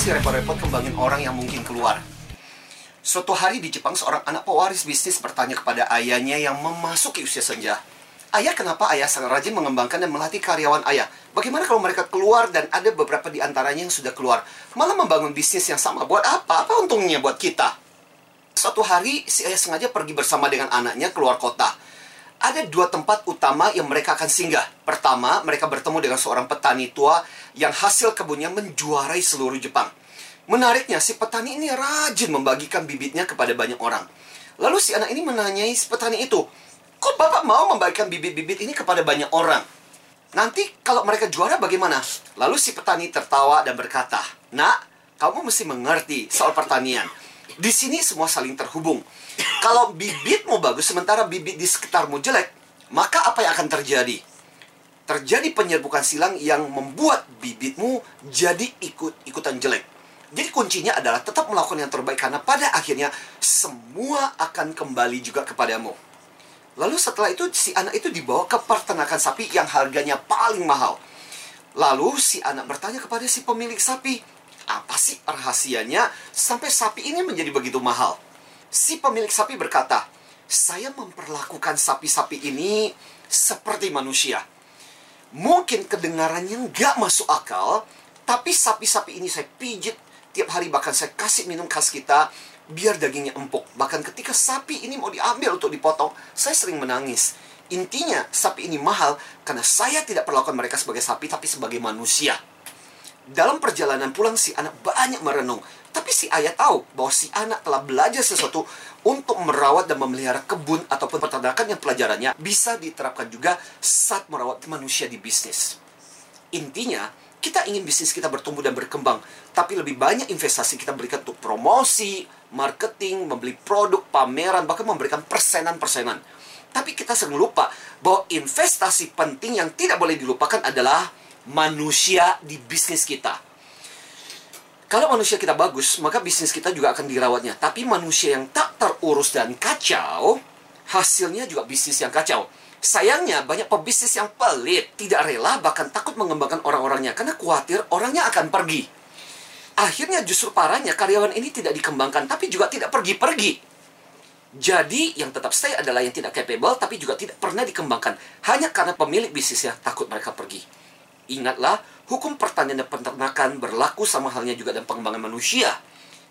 sih repot-repot kembangin orang yang mungkin keluar? Suatu hari di Jepang, seorang anak pewaris bisnis bertanya kepada ayahnya yang memasuki usia senja. Ayah, kenapa ayah sangat rajin mengembangkan dan melatih karyawan ayah? Bagaimana kalau mereka keluar dan ada beberapa di antaranya yang sudah keluar? Malah membangun bisnis yang sama. Buat apa? Apa untungnya buat kita? Suatu hari, si ayah sengaja pergi bersama dengan anaknya keluar kota ada dua tempat utama yang mereka akan singgah. Pertama, mereka bertemu dengan seorang petani tua yang hasil kebunnya menjuarai seluruh Jepang. Menariknya, si petani ini rajin membagikan bibitnya kepada banyak orang. Lalu si anak ini menanyai si petani itu, kok bapak mau membagikan bibit-bibit ini kepada banyak orang? Nanti kalau mereka juara bagaimana? Lalu si petani tertawa dan berkata, Nak, kamu mesti mengerti soal pertanian. Di sini semua saling terhubung. Kalau bibitmu bagus sementara bibit di sekitarmu jelek, maka apa yang akan terjadi? Terjadi penyerbukan silang yang membuat bibitmu jadi ikut-ikutan jelek. Jadi kuncinya adalah tetap melakukan yang terbaik karena pada akhirnya semua akan kembali juga kepadamu. Lalu setelah itu si anak itu dibawa ke peternakan sapi yang harganya paling mahal. Lalu si anak bertanya kepada si pemilik sapi, apa sih rahasianya sampai sapi ini menjadi begitu mahal? Si pemilik sapi berkata, saya memperlakukan sapi-sapi ini seperti manusia. Mungkin kedengarannya nggak masuk akal, tapi sapi-sapi ini saya pijit tiap hari bahkan saya kasih minum khas kita biar dagingnya empuk. Bahkan ketika sapi ini mau diambil untuk dipotong, saya sering menangis. Intinya, sapi ini mahal karena saya tidak perlakukan mereka sebagai sapi, tapi sebagai manusia. Dalam perjalanan pulang, si anak banyak merenung. Tapi si ayah tahu bahwa si anak telah belajar sesuatu untuk merawat dan memelihara kebun ataupun peternakan yang pelajarannya bisa diterapkan juga saat merawat manusia di bisnis. Intinya, kita ingin bisnis kita bertumbuh dan berkembang, tapi lebih banyak investasi kita berikan untuk promosi, marketing, membeli produk, pameran, bahkan memberikan persenan-persenan. Tapi kita sering lupa bahwa investasi penting yang tidak boleh dilupakan adalah manusia di bisnis kita kalau manusia kita bagus, maka bisnis kita juga akan dirawatnya. Tapi manusia yang tak terurus dan kacau, hasilnya juga bisnis yang kacau. Sayangnya, banyak pebisnis yang pelit, tidak rela, bahkan takut mengembangkan orang-orangnya karena khawatir orangnya akan pergi. Akhirnya justru parahnya karyawan ini tidak dikembangkan, tapi juga tidak pergi-pergi. Jadi, yang tetap stay adalah yang tidak capable, tapi juga tidak pernah dikembangkan. Hanya karena pemilik bisnisnya takut mereka pergi. Ingatlah, hukum pertanian dan peternakan berlaku sama halnya juga dalam pengembangan manusia.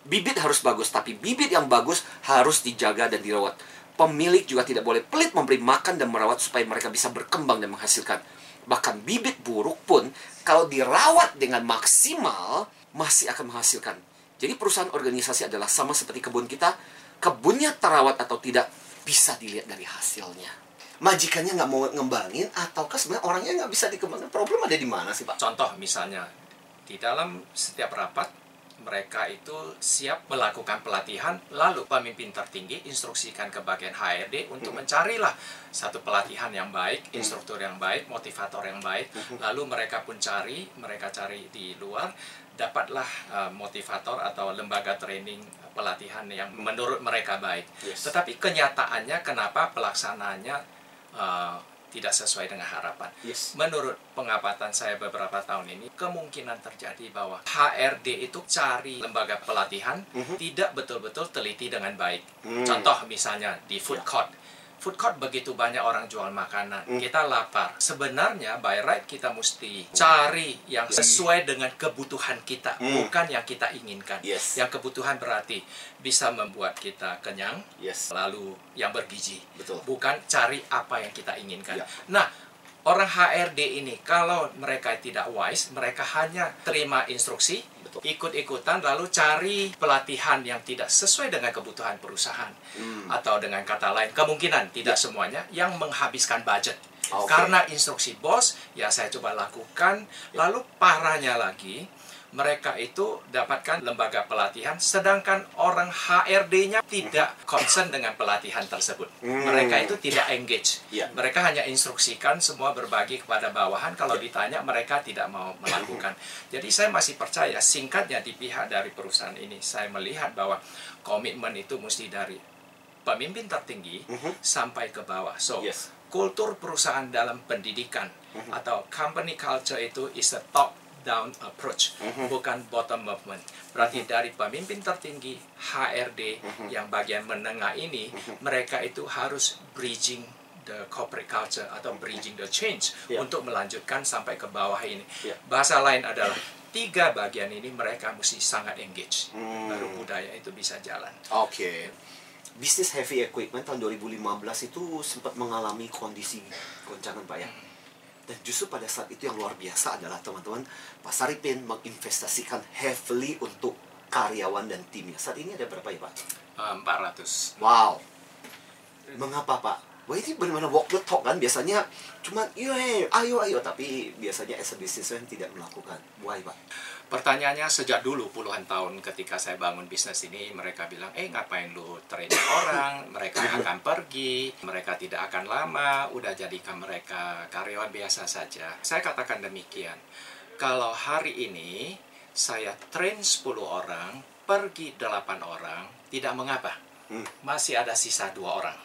Bibit harus bagus, tapi bibit yang bagus harus dijaga dan dirawat. Pemilik juga tidak boleh pelit memberi makan dan merawat supaya mereka bisa berkembang dan menghasilkan. Bahkan bibit buruk pun, kalau dirawat dengan maksimal, masih akan menghasilkan. Jadi perusahaan organisasi adalah sama seperti kebun kita, kebunnya terawat atau tidak, bisa dilihat dari hasilnya majikannya nggak mau ngembangin ataukah sebenarnya orangnya nggak bisa dikembangkan problem ada di mana sih pak? Contoh misalnya di dalam setiap rapat mereka itu siap melakukan pelatihan lalu pemimpin tertinggi instruksikan ke bagian HRD untuk hmm. mencarilah satu pelatihan yang baik, hmm. instruktur yang baik, motivator yang baik hmm. lalu mereka pun cari, mereka cari di luar dapatlah uh, motivator atau lembaga training pelatihan yang menurut mereka baik. Yes. Tetapi kenyataannya kenapa pelaksanaannya uh, tidak sesuai dengan harapan. Yes. Menurut pengamatan saya beberapa tahun ini, kemungkinan terjadi bahwa HRD itu cari lembaga pelatihan mm -hmm. tidak betul-betul teliti dengan baik. Mm. Contoh misalnya di food ya. court food court begitu banyak orang jual makanan. Hmm. Kita lapar. Sebenarnya by right kita mesti cari yang sesuai dengan kebutuhan kita, hmm. bukan yang kita inginkan. Yes. Yang kebutuhan berarti bisa membuat kita kenyang, yes. lalu yang bergizi. Betul. Bukan cari apa yang kita inginkan. Ya. Nah, orang HRD ini kalau mereka tidak wise, mereka hanya terima instruksi ikut-ikutan lalu cari pelatihan yang tidak sesuai dengan kebutuhan perusahaan hmm. atau dengan kata lain kemungkinan tidak ya. semuanya yang menghabiskan budget okay. karena instruksi bos ya saya coba lakukan ya. lalu parahnya lagi mereka itu dapatkan lembaga pelatihan sedangkan orang HRD-nya tidak concern dengan pelatihan tersebut. Hmm. Mereka itu tidak engage. Yeah. Mereka hanya instruksikan semua berbagi kepada bawahan kalau yeah. ditanya mereka tidak mau melakukan. Jadi saya masih percaya singkatnya di pihak dari perusahaan ini saya melihat bahwa komitmen itu mesti dari pemimpin tertinggi mm-hmm. -huh. sampai ke bawah. So, yes. kultur perusahaan dalam pendidikan mm-hmm. -huh. atau company culture itu is a top down approach, bukan bottom movement. Berarti dari pemimpin tertinggi HRD yang bagian menengah ini, mereka itu harus bridging the corporate culture atau bridging the change Ya. untuk melanjutkan sampai ke bawah ini. Ya. Bahasa lain adalah tiga bagian ini mereka mesti sangat engage, Hmm. baru budaya itu bisa jalan. Oke. Bisnis heavy equipment tahun 2015 itu sempat mengalami kondisi goncangan Pak ya. Dan justru pada saat itu yang luar biasa adalah teman-teman Pak Saripin menginvestasikan heavily untuk karyawan dan timnya. Saat ini ada berapa ya Pak? Uh, 400. Wow. Mengapa Pak? Wah ini benar-benar walk the talk kan biasanya cuma iya hey, ayo ayo tapi biasanya as a businessman tidak melakukan. Why Pak? Pertanyaannya sejak dulu puluhan tahun ketika saya bangun bisnis ini mereka bilang eh ngapain lu training orang mereka akan pergi mereka tidak akan lama udah jadikan mereka karyawan biasa saja saya katakan demikian kalau hari ini saya train 10 orang pergi 8 orang tidak mengapa Hmm. masih ada sisa dua orang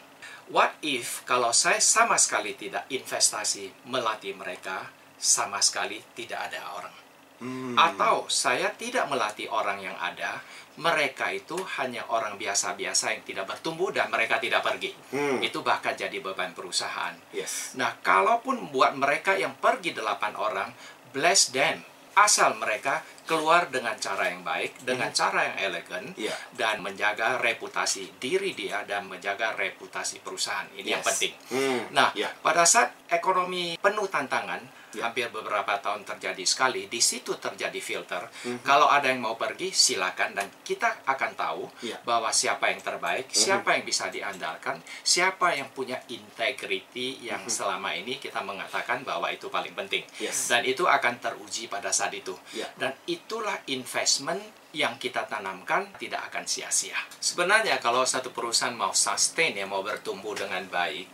what if kalau saya sama sekali tidak investasi melatih mereka sama sekali tidak ada orang Hmm. atau saya tidak melatih orang yang ada, mereka itu hanya orang biasa-biasa yang tidak bertumbuh dan mereka tidak pergi. Hmm. Itu bahkan jadi beban perusahaan. Yes. Nah, kalaupun buat mereka yang pergi delapan orang, bless them. Asal mereka keluar dengan cara yang baik, dengan cara yang elegan, Iya. dan menjaga reputasi diri dia dan menjaga reputasi perusahaan. Ini yang Yes. penting. Hmm. Nah, Ya. pada saat ekonomi penuh tantangan, Ya. hampir beberapa tahun terjadi sekali, di situ terjadi filter. Mhm. Kalau ada yang mau pergi, silakan dan kita akan tahu Ya. bahwa siapa yang terbaik, Mhm. siapa yang bisa diandalkan, siapa yang punya integrity yang Mhm. selama ini kita mengatakan bahwa itu paling penting. Yes. Dan itu akan teruji pada saat itu. Ya. Dan itulah investment yang kita tanamkan tidak akan sia-sia. Sebenarnya kalau satu perusahaan mau sustain ya mau bertumbuh dengan baik,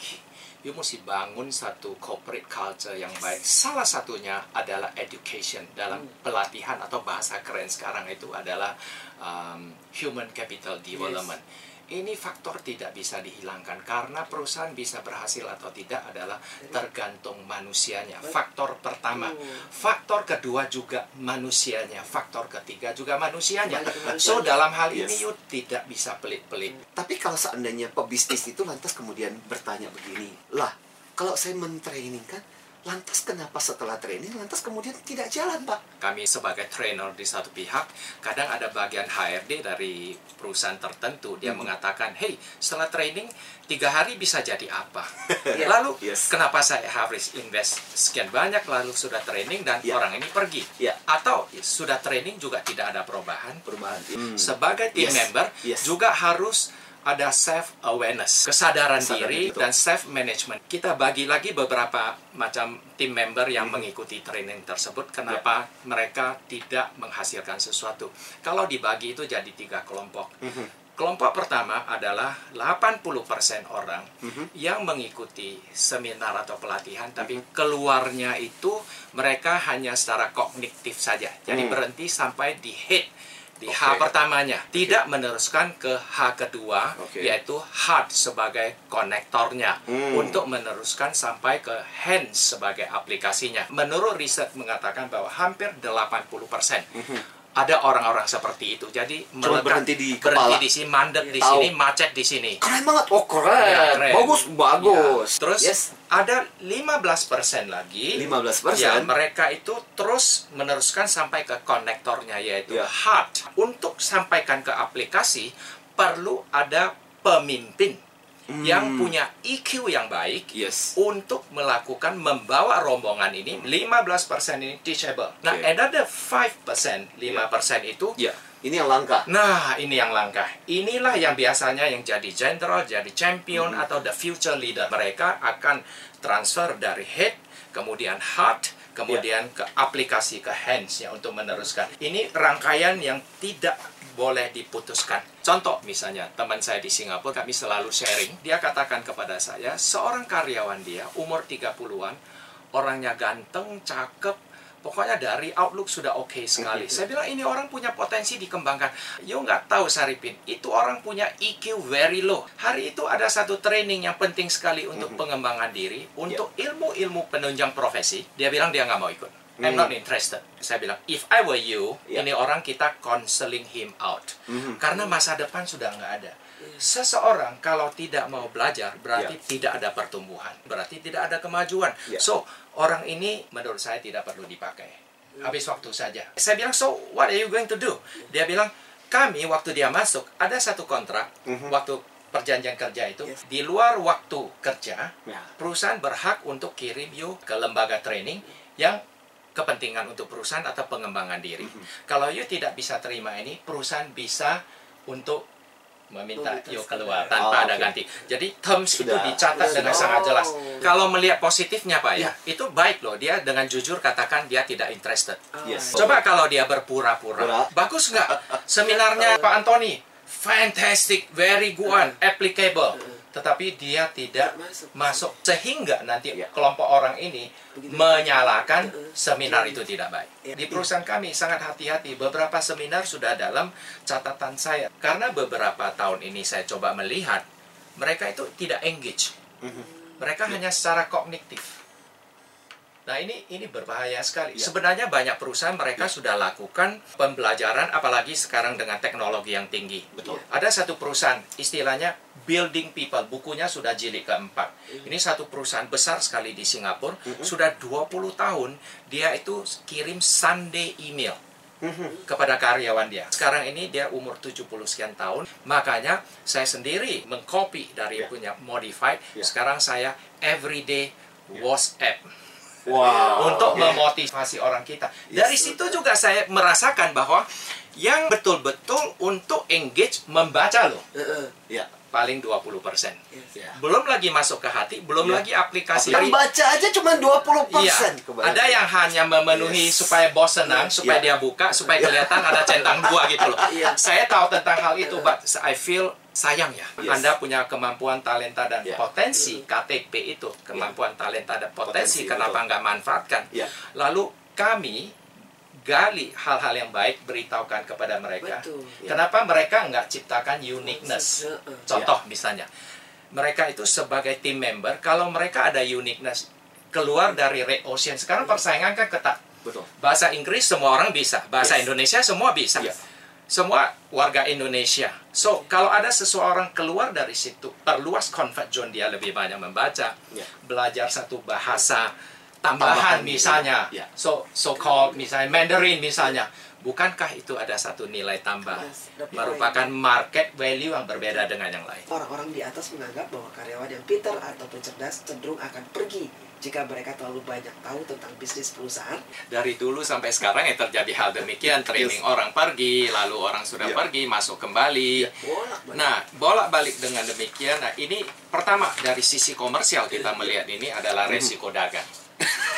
you mesti bangun satu corporate culture yang baik. Salah satunya adalah education dalam pelatihan atau bahasa keren sekarang itu adalah um, human capital development. Ini faktor tidak bisa dihilangkan karena perusahaan bisa berhasil atau tidak adalah tergantung manusianya. Faktor pertama, faktor kedua juga manusianya, faktor ketiga juga manusianya. So dalam hal ini Yes. you tidak bisa pelit-pelit. Tapi kalau seandainya pebisnis itu lantas kemudian bertanya begini, lah kalau saya mentraining kan, lantas kenapa setelah training lantas kemudian tidak jalan pak? kami sebagai trainer di satu pihak, kadang ada bagian HRD dari perusahaan tertentu, dia Hmm. mengatakan, hey, setelah training, tiga hari bisa jadi apa? Ya. lalu, Yes. kenapa saya harus invest sekian banyak, lalu sudah training, dan Ya. orang ini pergi? Ya. Atau sudah training juga tidak ada perubahan? Perubahan. Hmm. Sebagai team Yes. member, Yes. juga harus ada self awareness, kesadaran Kesadaran diri itu. dan self management. Kita bagi lagi beberapa macam tim member yang Mhm. mengikuti training tersebut. Kenapa mereka tidak menghasilkan sesuatu? Kalau dibagi itu jadi tiga kelompok. Mhm. Kelompok pertama adalah 80% orang Mhm. yang mengikuti seminar atau pelatihan tapi Mhm. keluarnya itu mereka hanya secara kognitif saja. Jadi Hmm. berhenti sampai di head di Oke. H pertamanya tidak meneruskan ke H kedua Oke. yaitu heart sebagai konektornya Hmm. untuk meneruskan sampai ke hands sebagai aplikasinya. Menurut riset mengatakan bahwa hampir 80% ada orang-orang seperti itu. Jadi. Cuma melekat- berhenti di berhenti kepala. di sini, mandek di Tahu. sini, macet di sini. Keren banget. Oh keren. Ya, keren. Bagus bagus. Ya. Terus yes. ada 15% lagi 15%. Ya, mereka itu terus meneruskan sampai ke konektornya yaitu Ya. heart. Untuk sampaikan ke aplikasi perlu ada pemimpin Hmm. yang punya EQ yang baik Yes. untuk melakukan membawa rombongan ini 15% ini teachable. Nah, Oke. another 5%, 5% itu Ya. Ini yang langka. Nah, ini yang langkah. Inilah yang biasanya yang jadi general, jadi champion, Hmm. atau the future leader. Mereka akan transfer dari head, kemudian heart, kemudian ke aplikasi, ke hands ya untuk meneruskan. Ini rangkaian yang tidak boleh diputuskan. Contoh misalnya, teman saya di Singapura, kami selalu sharing. Dia katakan kepada saya, seorang karyawan dia, umur 30-an, orangnya ganteng, cakep, pokoknya dari outlook sudah oke sekali. Saya bilang ini orang punya potensi dikembangkan. Yo nggak tahu Saripin, itu orang punya EQ very low. Hari itu ada satu training yang penting sekali untuk pengembangan diri, untuk ilmu-ilmu penunjang profesi. Dia bilang dia nggak mau ikut. I'm not interested. Saya bilang, if I were you, Ya. ini orang kita counseling him out. Mhm. Karena masa depan sudah nggak ada. Seseorang kalau tidak mau belajar, berarti Ya. tidak ada pertumbuhan. Berarti tidak ada kemajuan. Ya. So, orang ini menurut saya tidak perlu dipakai. Habis waktu saja. Saya bilang, so what are you going to do? Dia bilang, kami waktu dia masuk, ada satu kontrak, Mhm. waktu perjanjian kerja itu, Yes. di luar waktu kerja, Ya. perusahaan berhak untuk kirim you ke lembaga training yang kepentingan untuk perusahaan atau pengembangan diri. Kalau you tidak bisa terima ini, perusahaan bisa untuk meminta you keluar tanpa Oh, ada ganti. Jadi terms itu Sudah. dicatat Sudah. dengan sangat jelas. Oh. Kalau melihat positifnya Pak ya, Ya. itu baik loh. Dia dengan jujur katakan dia tidak interested. Ah, Yes. Coba kalau dia berpura-pura, Pura. bagus nggak seminarnya Pak Antoni? Fantastic, very good applicable. Tetapi dia tidak masuk. masuk sehingga nanti Ya. kelompok orang ini Begitu. menyalakan Uh-uh. seminar itu tidak baik. Ya. Di perusahaan kami sangat hati-hati. Beberapa seminar sudah dalam catatan saya karena beberapa tahun ini saya coba melihat mereka itu tidak engage. Mhm. Mereka hanya secara kognitif. Nah ini ini berbahaya sekali. Ya. Sebenarnya banyak perusahaan mereka sudah lakukan pembelajaran, apalagi sekarang dengan teknologi yang tinggi. Betul. Ada satu perusahaan, istilahnya building people, bukunya sudah jilid keempat. Ini satu perusahaan besar sekali di Singapura, sudah 20 tahun dia itu kirim Sunday email kepada karyawan dia. Sekarang ini dia umur 70 sekian tahun, makanya saya sendiri mengcopy dari Ya. punya modified. Ya. Sekarang saya everyday WhatsApp Wow. untuk Oke. memotivasi orang kita. Yes. Dari situ juga saya merasakan bahwa yang betul-betul untuk engage membaca loh Heeh. Ya. paling 20%. Yes. Ya. Belum lagi masuk ke hati, belum Ya. lagi aplikasi. Yang baca aja cuma 20%. Iya, Kebayang. ada yang hanya memenuhi Yes. supaya bos senang, supaya Iya. dia buka, supaya kelihatan ada centang dua gitu loh. Iya. Saya tahu tentang hal itu, but I feel sayang ya. Yes. Anda punya kemampuan talenta dan Iya. potensi KTP itu, kemampuan talenta dan potensi, Potensi, kenapa nggak manfaatkan? Iya. Lalu kami gali hal-hal yang baik, beritahukan kepada mereka. Betul. Kenapa mereka nggak ciptakan uniqueness? Heeh. Contoh misalnya, mereka itu sebagai tim member, kalau mereka ada uniqueness, keluar dari red ocean. Sekarang persaingan kan ketat. Betul. Bahasa Inggris semua orang bisa, bahasa Yes. Indonesia semua bisa. Iya. Semua warga Indonesia. So, kalau ada seseorang keluar dari situ, perluas comfort zone dia lebih banyak membaca, Iya. belajar satu bahasa tambahan, Tambahan, misalnya. iya. So, so called misalnya Mandarin misalnya. Bukankah itu ada satu nilai tambah? Yes, merupakan market value yang berbeda dengan yang lain. Orang-orang di atas menganggap bahwa karyawan yang pintar ataupun cerdas cenderung akan pergi jika mereka terlalu banyak tahu tentang bisnis perusahaan. dari dulu sampai sekarang ya terjadi hal demikian training orang pergi lalu orang sudah Iya. pergi masuk kembali Bolak-balik. nah bolak-balik dengan demikian nah ini pertama dari sisi komersial kita melihat ini adalah resiko dagang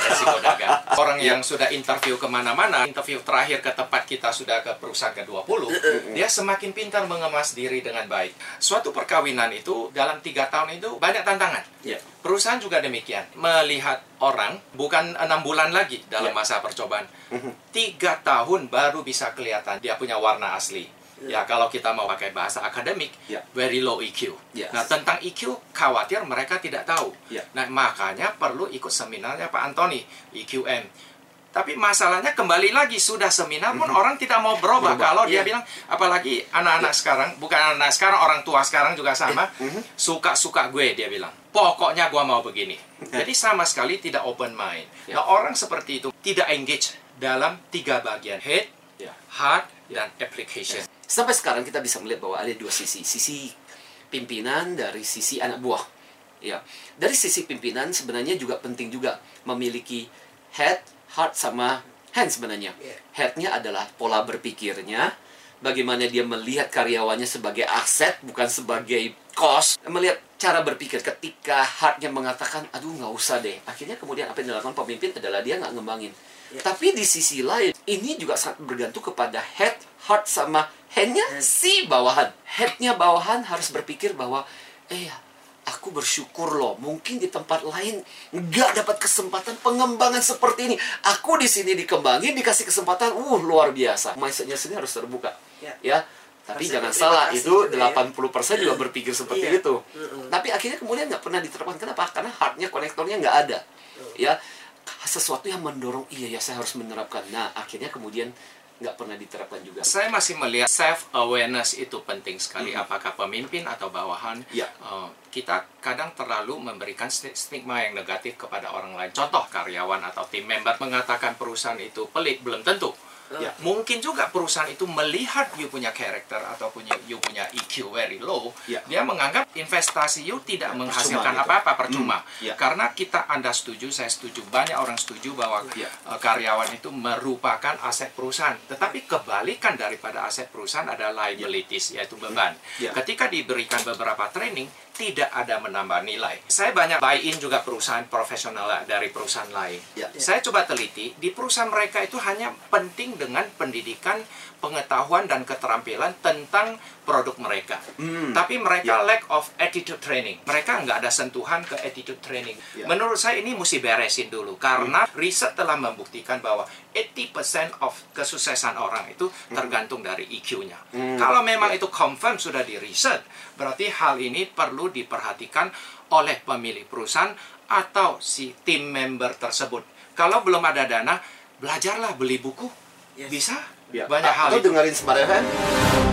resiko dagang. Orang yang sudah interview ke mana-mana interview terakhir ke tempat kita sudah ke perusahaan ke-20 dia semakin pintar mengemas diri dengan baik. Suatu perkawinan itu dalam tiga tahun itu banyak tantangan. Ya. Perusahaan juga demikian. Melihat orang bukan enam bulan lagi dalam Ya. masa percobaan, tiga tahun baru bisa kelihatan dia punya warna asli. Ya kalau kita mau pakai bahasa akademik, Ya. very low EQ. Yes. Nah tentang EQ khawatir mereka tidak tahu. Ya. Nah makanya perlu ikut seminarnya Pak Antoni EQM. Tapi masalahnya kembali lagi sudah seminar pun orang tidak mau berubah. Berubah, Kalau dia iya. bilang apalagi anak-anak sekarang, bukan anak sekarang orang tua sekarang juga sama, suka-suka gue dia bilang. Pokoknya gua mau begini. Jadi sama sekali tidak open mind. Ya. Nah, orang seperti itu tidak engage dalam tiga bagian, head, Ya. heart, dan application. Sampai sekarang kita bisa melihat bahwa ada dua sisi. Sisi pimpinan dari sisi anak buah. Ya. Dari sisi pimpinan sebenarnya juga penting juga memiliki head, heart sama hand sebenarnya. Headnya adalah pola berpikirnya, bagaimana dia melihat karyawannya sebagai aset bukan sebagai cost. Melihat cara berpikir ketika heartnya mengatakan, aduh nggak usah deh. Akhirnya kemudian apa yang dilakukan pemimpin adalah dia nggak ngembangin. Ya. Tapi di sisi lain, ini juga sangat bergantung kepada head, heart, sama handnya Hand. si bawahan. Headnya bawahan harus berpikir bahwa, eh aku bersyukur loh, mungkin di tempat lain nggak dapat kesempatan pengembangan seperti ini. Aku di sini dikembangin, dikasih kesempatan, uh luar biasa. Mindsetnya sendiri harus terbuka, Ya. ya. Tapi jangan salah, itu juga ya. 80% juga berpikir seperti Iya. itu. Mm-mm. Tapi akhirnya kemudian nggak pernah diterapkan. Kenapa? Karena heartnya, konektornya nggak ada. Ya, sesuatu yang mendorong iya ya saya harus menerapkan. Nah akhirnya kemudian nggak pernah diterapkan juga. Saya masih melihat self awareness itu penting sekali. Mhm. Apakah pemimpin atau bawahan? Ya. eh, kita kadang terlalu memberikan sti- stigma yang negatif kepada orang lain. Contoh karyawan atau tim member mengatakan perusahaan itu pelit belum tentu. Ya. Mungkin juga perusahaan itu melihat you punya karakter atau punya you punya EQ very low, Ya. dia menganggap investasi you tidak Ya, menghasilkan gitu. apa-apa percuma. Hmm, ya. Karena kita Anda setuju, saya setuju, banyak orang setuju bahwa Ya. eh, karyawan itu merupakan aset perusahaan. Tetapi kebalikan daripada aset perusahaan adalah liabilities, yaitu beban. Ya. Ketika diberikan beberapa training, tidak ada menambah nilai. Saya banyak buy-in juga perusahaan profesional dari perusahaan lain. Ya. Saya coba teliti, di perusahaan mereka itu hanya penting dengan pendidikan, pengetahuan, dan keterampilan tentang produk mereka. Hmm. Tapi mereka Ya. lack of attitude training. Mereka nggak ada sentuhan ke attitude training. Ya. Menurut saya ini mesti beresin dulu. Karena riset telah membuktikan bahwa 80% of kesuksesan orang itu tergantung dari EQ-nya. Hmm. Kalau memang Ya. itu confirm sudah di riset, berarti hal ini perlu diperhatikan oleh pemilik perusahaan atau si tim member tersebut. Kalau belum ada dana, belajarlah beli buku. Yes. Bisa. Ya. Banyak hal Atau itu. dengerin Smart FM.